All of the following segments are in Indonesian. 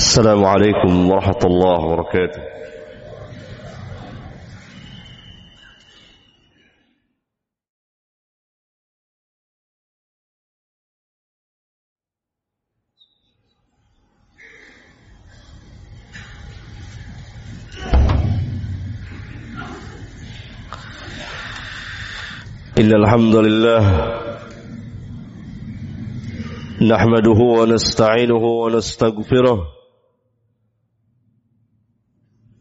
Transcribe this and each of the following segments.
السلام عليكم ورحمة الله وبركاته. إن الحمد لله نحمده ونستعينه ونستغفره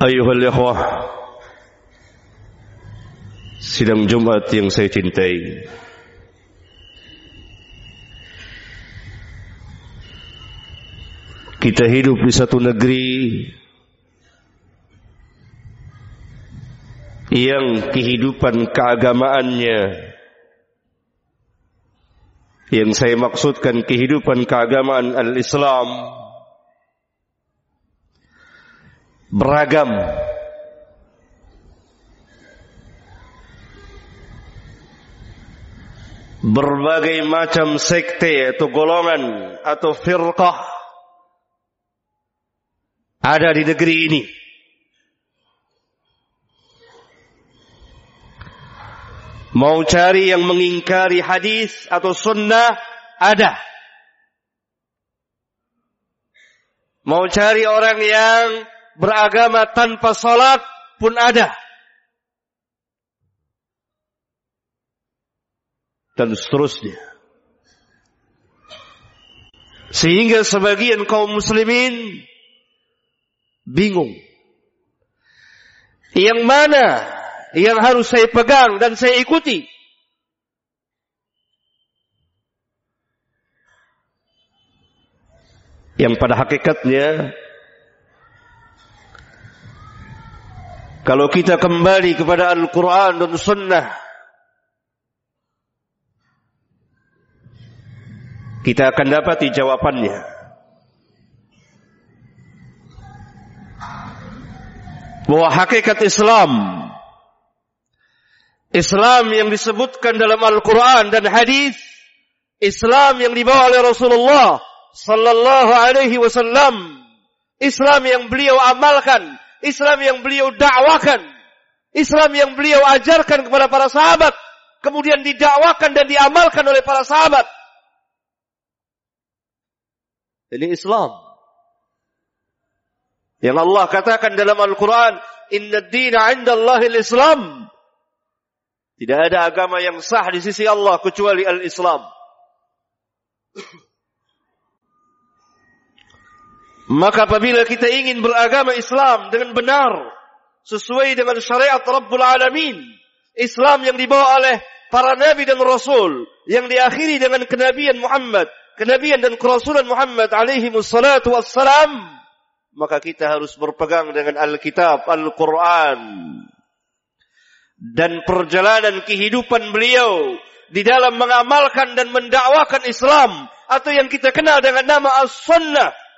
Ayuhal ikhwah Sidang Jumat yang saya cintai. Kita hidup di satu negeri Yang kehidupan keagamaannya Yang saya maksudkan kehidupan keagamaan al-Islam beragam berbagai macam sekte atau golongan atau firqah ada di negeri ini Mau cari yang mengingkari hadis atau sunnah ada. Mau cari orang yang beragama tanpa salat pun ada. Dan seterusnya. Sehingga sebagian kaum muslimin bingung. Yang mana yang harus saya pegang dan saya ikuti. Yang pada hakikatnya kalau kita kembali kepada Al-Quran dan Sunnah kita akan dapati jawabannya. Bahwa hakikat Islam Islam yang disebutkan dalam Al-Quran dan hadis, Islam yang dibawa oleh Rasulullah Sallallahu Alaihi Wasallam, Islam yang beliau amalkan, Islam yang beliau dakwakan, Islam yang beliau ajarkan kepada para sahabat, kemudian didakwakan dan diamalkan oleh para sahabat. Ini Islam. Yang Allah katakan dalam Al-Quran, Inna dina inda Allahil Islam. Tidak ada agama yang sah di sisi Allah kecuali al-Islam. Maka apabila kita ingin beragama Islam dengan benar, sesuai dengan syariat Rabbul Alamin, Islam yang dibawa oleh para nabi dan rasul, yang diakhiri dengan kenabian Muhammad, kenabian dan kerasulan Muhammad alaihi wassalatu wassalam, maka kita harus berpegang dengan Alkitab, Al-Quran, dan perjalanan kehidupan beliau di dalam mengamalkan dan mendakwakan Islam atau yang kita kenal dengan nama As-Sunnah.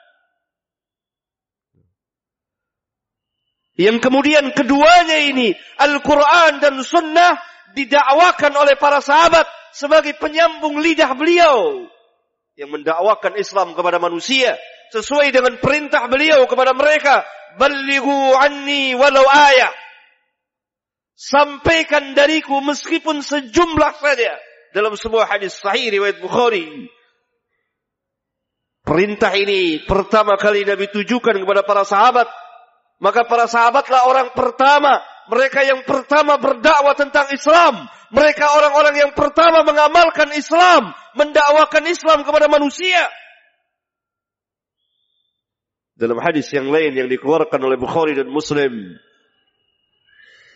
Yang kemudian keduanya ini Al-Quran dan Sunnah didakwakan oleh para sahabat sebagai penyambung lidah beliau yang mendakwakan Islam kepada manusia sesuai dengan perintah beliau kepada mereka balighu anni walau ayat sampaikan dariku meskipun sejumlah saja dalam sebuah hadis sahih riwayat Bukhari. Perintah ini pertama kali Nabi tujukan kepada para sahabat. Maka para sahabatlah orang pertama. Mereka yang pertama berdakwah tentang Islam. Mereka orang-orang yang pertama mengamalkan Islam. Mendakwakan Islam kepada manusia. Dalam hadis yang lain yang dikeluarkan oleh Bukhari dan Muslim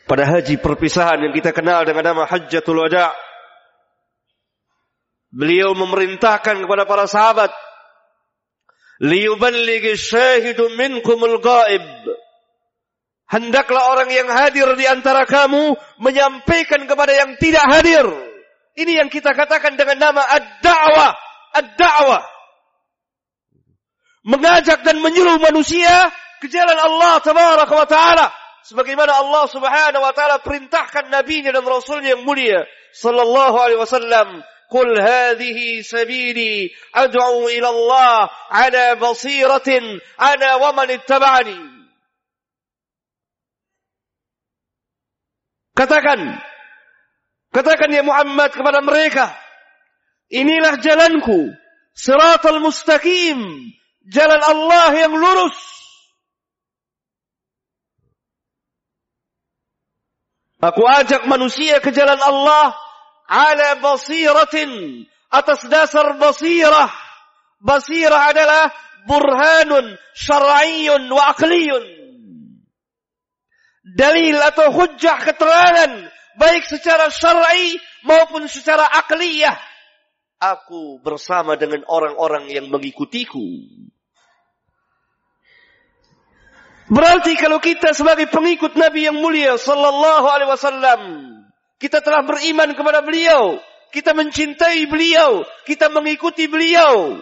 pada haji perpisahan yang kita kenal dengan nama Hajjatul Wada. Beliau memerintahkan kepada para sahabat liyuballighi syahidu minkumul ghaib hendaklah orang yang hadir di antara kamu menyampaikan kepada yang tidak hadir ini yang kita katakan dengan nama ad-da'wah ad-da'wah mengajak dan menyuruh manusia ke jalan Allah tabaraka wa taala sebagaimana Allah Subhanahu wa taala perintahkan nabinya dan rasulnya yang mulia sallallahu alaihi wasallam قل هذه سبيلي أدعو إلى الله على بصيرة أنا ومن اتبعني Katakan, katakan ya Muhammad kepada mereka, inilah jalanku, siratal mustaqim, jalan Allah yang lurus. Aku ajak manusia ke jalan Allah ala basiratin atas dasar basirah. Basirah adalah burhanun syar'iyyun wa aqliyun. Dalil atau hujjah keterangan baik secara syar'i maupun secara akliyah. Aku bersama dengan orang-orang yang mengikutiku. Berarti kalau kita sebagai pengikut Nabi yang mulia sallallahu alaihi wasallam kita telah beriman kepada beliau. Kita mencintai beliau. Kita mengikuti beliau.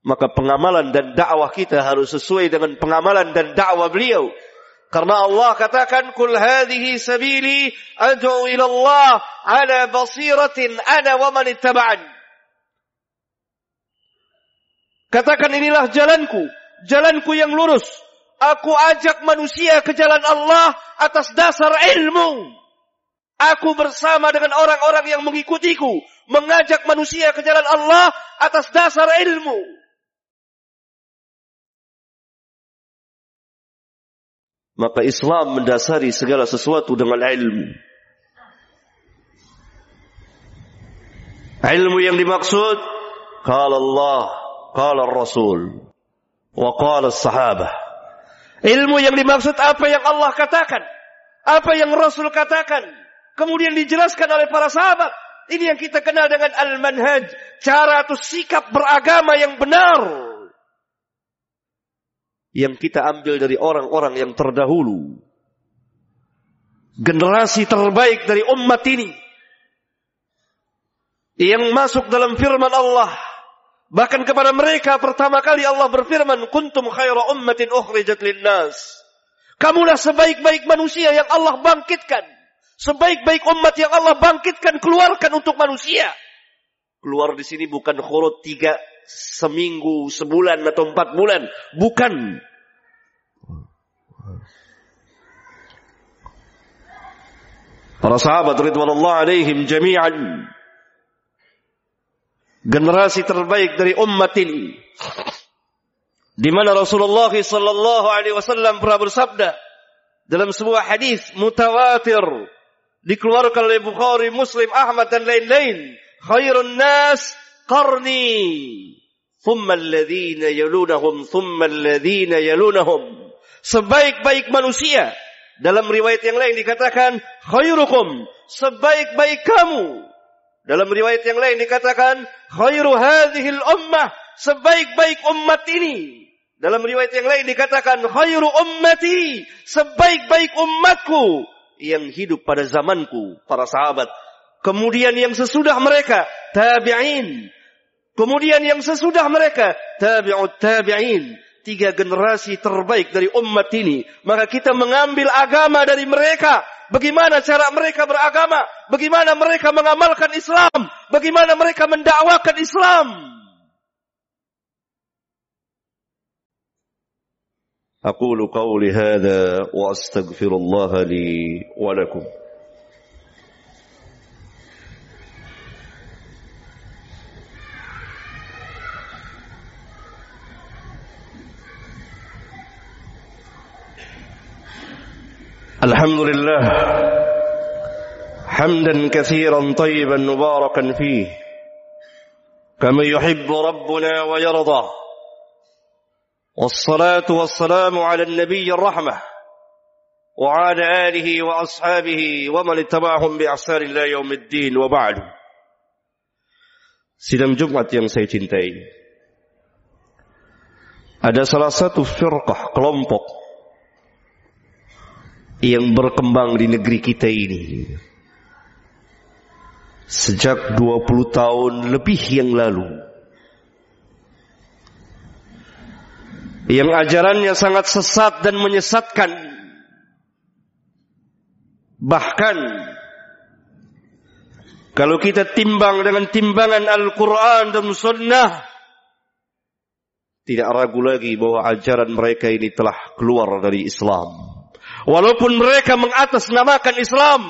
Maka pengamalan dan dakwah kita harus sesuai dengan pengamalan dan dakwah beliau. Karena Allah katakan, Kul hadhihi sabili ad'u ila Allah ala basiratin ana wa man ittaba'an. Katakan inilah jalanku. Jalanku yang lurus. Aku ajak manusia ke jalan Allah atas dasar ilmu. Aku bersama dengan orang-orang yang mengikutiku. Mengajak manusia ke jalan Allah atas dasar ilmu. Maka Islam mendasari segala sesuatu dengan ilmu. Ilmu yang dimaksud, kala Allah, kala Rasul, wa kala sahabah. Ilmu yang dimaksud apa yang Allah katakan. Apa yang Rasul katakan. Kemudian dijelaskan oleh para sahabat. Ini yang kita kenal dengan al-manhaj. Cara atau sikap beragama yang benar. Yang kita ambil dari orang-orang yang terdahulu. Generasi terbaik dari umat ini. Yang masuk dalam firman Allah Bahkan kepada mereka pertama kali Allah berfirman, "Kuntum khaira ummatin ukhrijat linnas." Kamulah sebaik-baik manusia yang Allah bangkitkan. Sebaik-baik umat yang Allah bangkitkan keluarkan untuk manusia. Keluar di sini bukan khurut tiga seminggu, sebulan atau empat bulan. Bukan. Para sahabat ridwanullah alaihim jami'an generasi terbaik dari umat ini. Di mana Rasulullah sallallahu alaihi wasallam pernah bersabda dalam sebuah hadis mutawatir dikeluarkan oleh Bukhari, Muslim, Ahmad dan lain-lain, khairun nas qarni, thumma alladhina yalunahum, thumma alladhina yalunahum. Sebaik-baik manusia dalam riwayat yang lain dikatakan khairukum, sebaik-baik kamu dalam riwayat yang lain dikatakan khairu hadhil ummah, sebaik-baik umat ini. Dalam riwayat yang lain dikatakan khairu ummati, sebaik-baik umatku yang hidup pada zamanku, para sahabat. Kemudian yang sesudah mereka, tabi'in. Kemudian yang sesudah mereka, tabi'ut tabi'in. Tiga generasi terbaik dari umat ini. Maka kita mengambil agama dari mereka Bagaimana cara mereka beragama? Bagaimana mereka mengamalkan Islam? Bagaimana mereka mendakwakan Islam? أقول قولي هذا وأستغفر الله لي ولكم الحمد لله حمدا كثيرا طيبا مباركا فيه كما يحب ربنا ويرضى والصلاة والسلام على النبي الرحمة وعلى آله وأصحابه ومن اتبعهم بإحسان الله يوم الدين وبعد Sidang Jumat yang saya cintai. Ada salah satu firqah, kelompok yang berkembang di negeri kita ini. Sejak 20 tahun lebih yang lalu. Yang ajarannya sangat sesat dan menyesatkan. Bahkan kalau kita timbang dengan timbangan Al-Quran dan Sunnah, tidak ragu lagi bahwa ajaran mereka ini telah keluar dari Islam. Walaupun mereka mengatasnamakan Islam,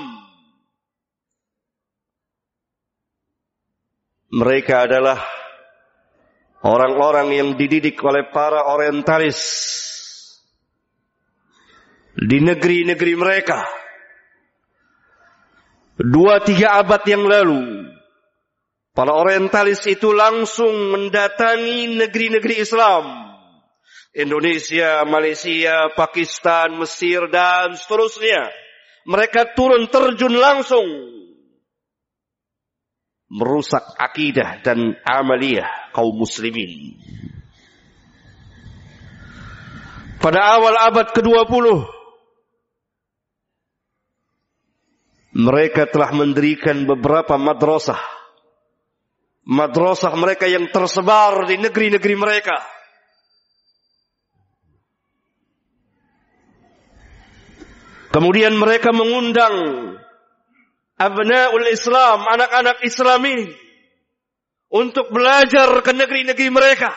mereka adalah orang-orang yang dididik oleh para orientalis di negeri-negeri mereka dua tiga abad yang lalu, para orientalis itu langsung mendatangi negeri-negeri Islam. Indonesia, Malaysia, Pakistan, Mesir, dan seterusnya. Mereka turun terjun langsung. Merusak akidah dan amaliyah kaum muslimin. Pada awal abad ke-20, mereka telah mendirikan beberapa madrasah. Madrasah mereka yang tersebar di negeri-negeri mereka. Kemudian mereka mengundang abnaul Islam, anak-anak Islam ini untuk belajar ke negeri-negeri mereka.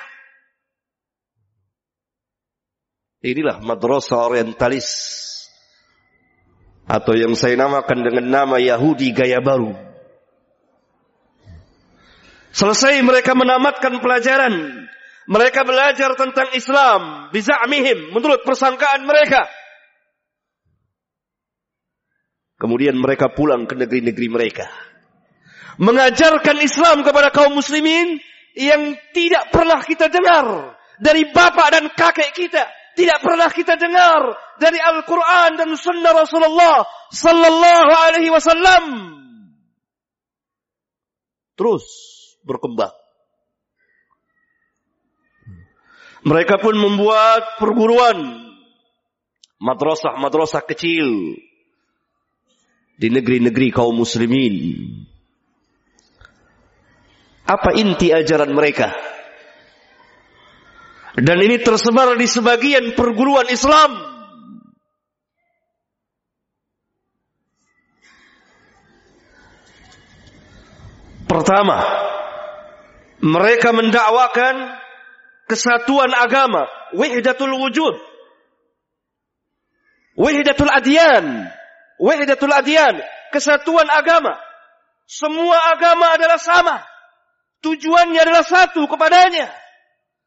Inilah madrasah orientalis atau yang saya namakan dengan nama Yahudi gaya baru. Selesai mereka menamatkan pelajaran, mereka belajar tentang Islam biza'mihim menurut persangkaan mereka. Kemudian mereka pulang ke negeri-negeri mereka. Mengajarkan Islam kepada kaum muslimin yang tidak pernah kita dengar dari bapak dan kakek kita tidak pernah kita dengar dari Al-Quran dan Sunnah Rasulullah Sallallahu Alaihi Wasallam. Terus berkembang. Mereka pun membuat perguruan madrasah-madrasah kecil di negeri-negeri kaum muslimin. Apa inti ajaran mereka? Dan ini tersebar di sebagian perguruan Islam. Pertama, mereka mendakwakan kesatuan agama, wahdatul wujud. Wahdatul adyan, wahdatul adyan, kesatuan agama. Semua agama adalah sama. Tujuannya adalah satu kepadanya.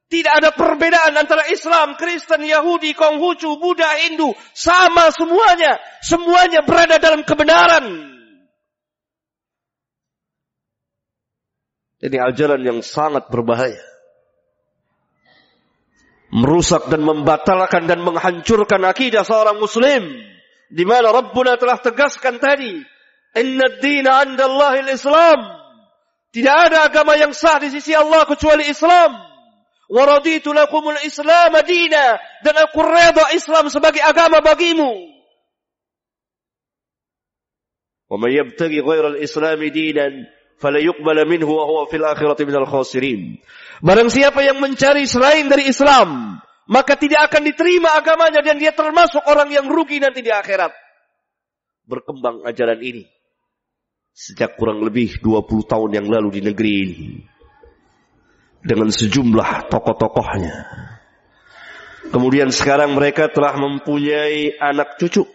Tidak ada perbedaan antara Islam, Kristen, Yahudi, Konghucu, Buddha, Hindu. Sama semuanya. Semuanya berada dalam kebenaran. Ini ajaran yang sangat berbahaya. Merusak dan membatalkan dan menghancurkan akidah seorang muslim. Di mana Rabbuna telah tegaskan tadi. Inna dina anda Allahil Islam. Tidak ada agama yang sah di sisi Allah kecuali Islam. Waraditu lakumul Islam dina dan aku reda Islam sebagai agama bagimu. Wa man yabtaghi al-Islam dinan fala yuqbala minhu wa huwa fil akhirati minal khasirin. Barang siapa yang mencari selain dari Islam, maka tidak akan diterima agamanya dan dia termasuk orang yang rugi nanti di akhirat. Berkembang ajaran ini sejak kurang lebih 20 tahun yang lalu di negeri ini dengan sejumlah tokoh-tokohnya. Kemudian sekarang mereka telah mempunyai anak cucu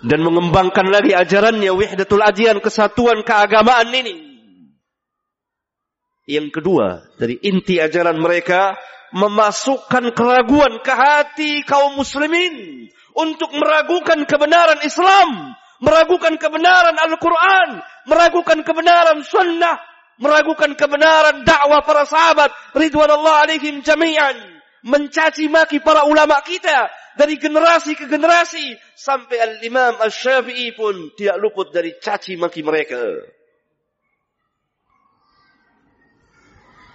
dan mengembangkan lagi ajarannya wahdatul adyan kesatuan keagamaan ini. Yang kedua, dari inti ajaran mereka memasukkan keraguan ke hati kaum muslimin untuk meragukan kebenaran Islam, meragukan kebenaran Al-Quran, meragukan kebenaran sunnah, meragukan kebenaran dakwah para sahabat ridwanullah alaihim jami'an mencaci maki para ulama kita dari generasi ke generasi sampai al-Imam Asy-Syafi'i pun tidak luput dari caci maki mereka.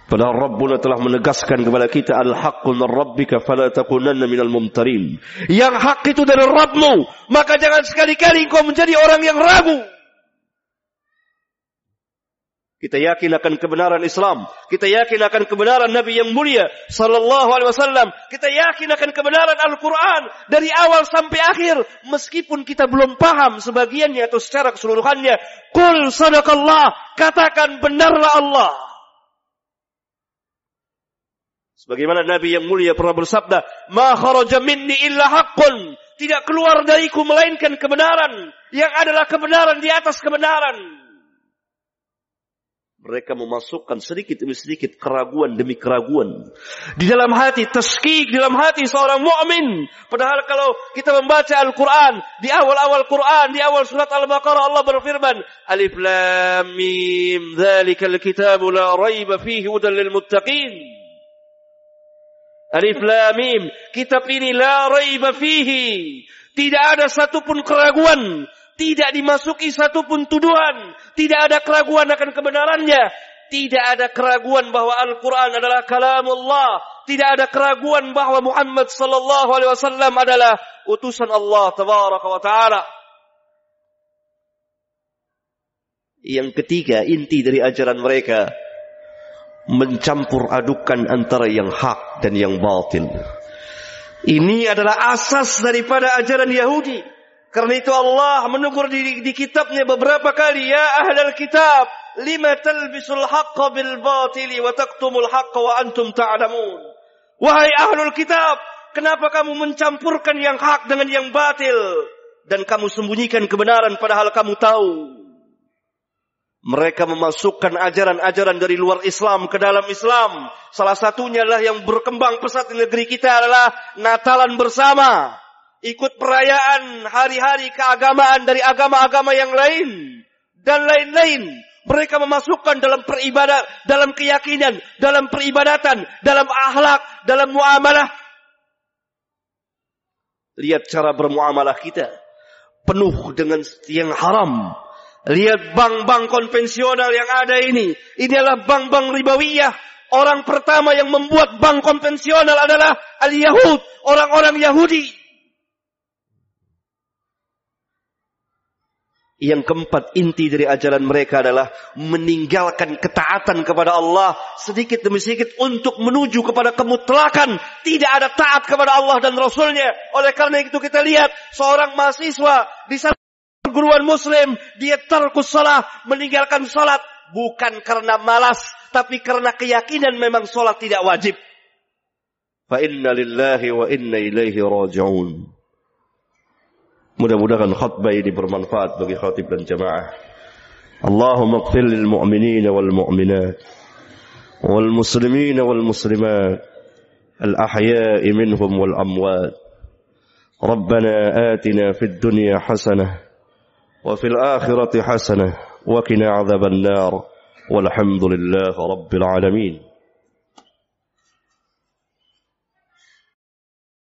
Padahal Rabbuna telah menegaskan kepada kita al-haqqu min rabbika fala takunanna minal mumtarin. Yang hak itu dari Rabbmu, maka jangan sekali-kali engkau menjadi orang yang ragu. Kita yakin akan kebenaran Islam. Kita yakin akan kebenaran Nabi yang mulia sallallahu alaihi wasallam. Kita yakin akan kebenaran Al-Qur'an dari awal sampai akhir meskipun kita belum paham sebagiannya atau secara keseluruhannya. Qul sadaqallah, katakan benarlah Allah. Sebagaimana Nabi yang mulia pernah bersabda, "Ma kharaja minni illa haqqun." Tidak keluar dariku melainkan kebenaran yang adalah kebenaran di atas kebenaran. Mereka memasukkan sedikit demi sedikit keraguan demi keraguan. Di dalam hati, teskik di dalam hati seorang mukmin. Padahal kalau kita membaca Al-Quran, di awal-awal Quran, di awal surat Al-Baqarah Allah berfirman, Alif Lam Mim, Zalikal kitabu la raiba fihi udan lil muttaqin. Alif Lam Mim, kitab ini la raiba fihi. Tidak ada satupun keraguan tidak dimasuki satupun tuduhan. Tidak ada keraguan akan kebenarannya. Tidak ada keraguan bahwa Al-Quran adalah kalamullah. Tidak ada keraguan bahwa Muhammad sallallahu alaihi wasallam adalah utusan Allah tabaraka wa taala. Yang ketiga, inti dari ajaran mereka mencampur adukan antara yang hak dan yang batil. Ini adalah asas daripada ajaran Yahudi. Karena itu Allah menegur di, di kitabnya beberapa kali, ya ahlal kitab, lima talbisul haqqa bil batili wa taqtumul haqqa wa antum ta'lamun. Wahai ahlul kitab, kenapa kamu mencampurkan yang hak dengan yang batil dan kamu sembunyikan kebenaran padahal kamu tahu? Mereka memasukkan ajaran-ajaran dari luar Islam ke dalam Islam. Salah satunya lah yang berkembang pesat di negeri kita adalah Natalan bersama ikut perayaan hari-hari keagamaan dari agama-agama yang lain dan lain-lain. Mereka memasukkan dalam peribadat, dalam keyakinan, dalam peribadatan, dalam akhlak, dalam muamalah. Lihat cara bermuamalah kita. Penuh dengan yang haram. Lihat bank-bank konvensional yang ada ini. Ini adalah bank-bank ribawiyah. Orang pertama yang membuat bank konvensional adalah al-Yahud. Orang-orang Yahudi. Yang keempat inti dari ajaran mereka adalah meninggalkan ketaatan kepada Allah sedikit demi sedikit untuk menuju kepada kemutlakan. Tidak ada taat kepada Allah dan Rasulnya. Oleh karena itu kita lihat seorang mahasiswa di sana perguruan muslim. Dia terkus salah, meninggalkan salat. Bukan karena malas, tapi karena keyakinan memang salat tidak wajib. Fa inna lillahi wa inna ilaihi raji'un. Mudah-mudahan khutbah ini bermanfaat bagi khatib dan jamaah. Allahumma qfir lil mu'minina wal mu'minat wal muslimina wal muslimat al ahya'i minhum wal amwat. ربنا آتنا في الدنيا حسنة وفي الآخرة حسنة وقنا عذاب النار والحمد لله رب العالمين.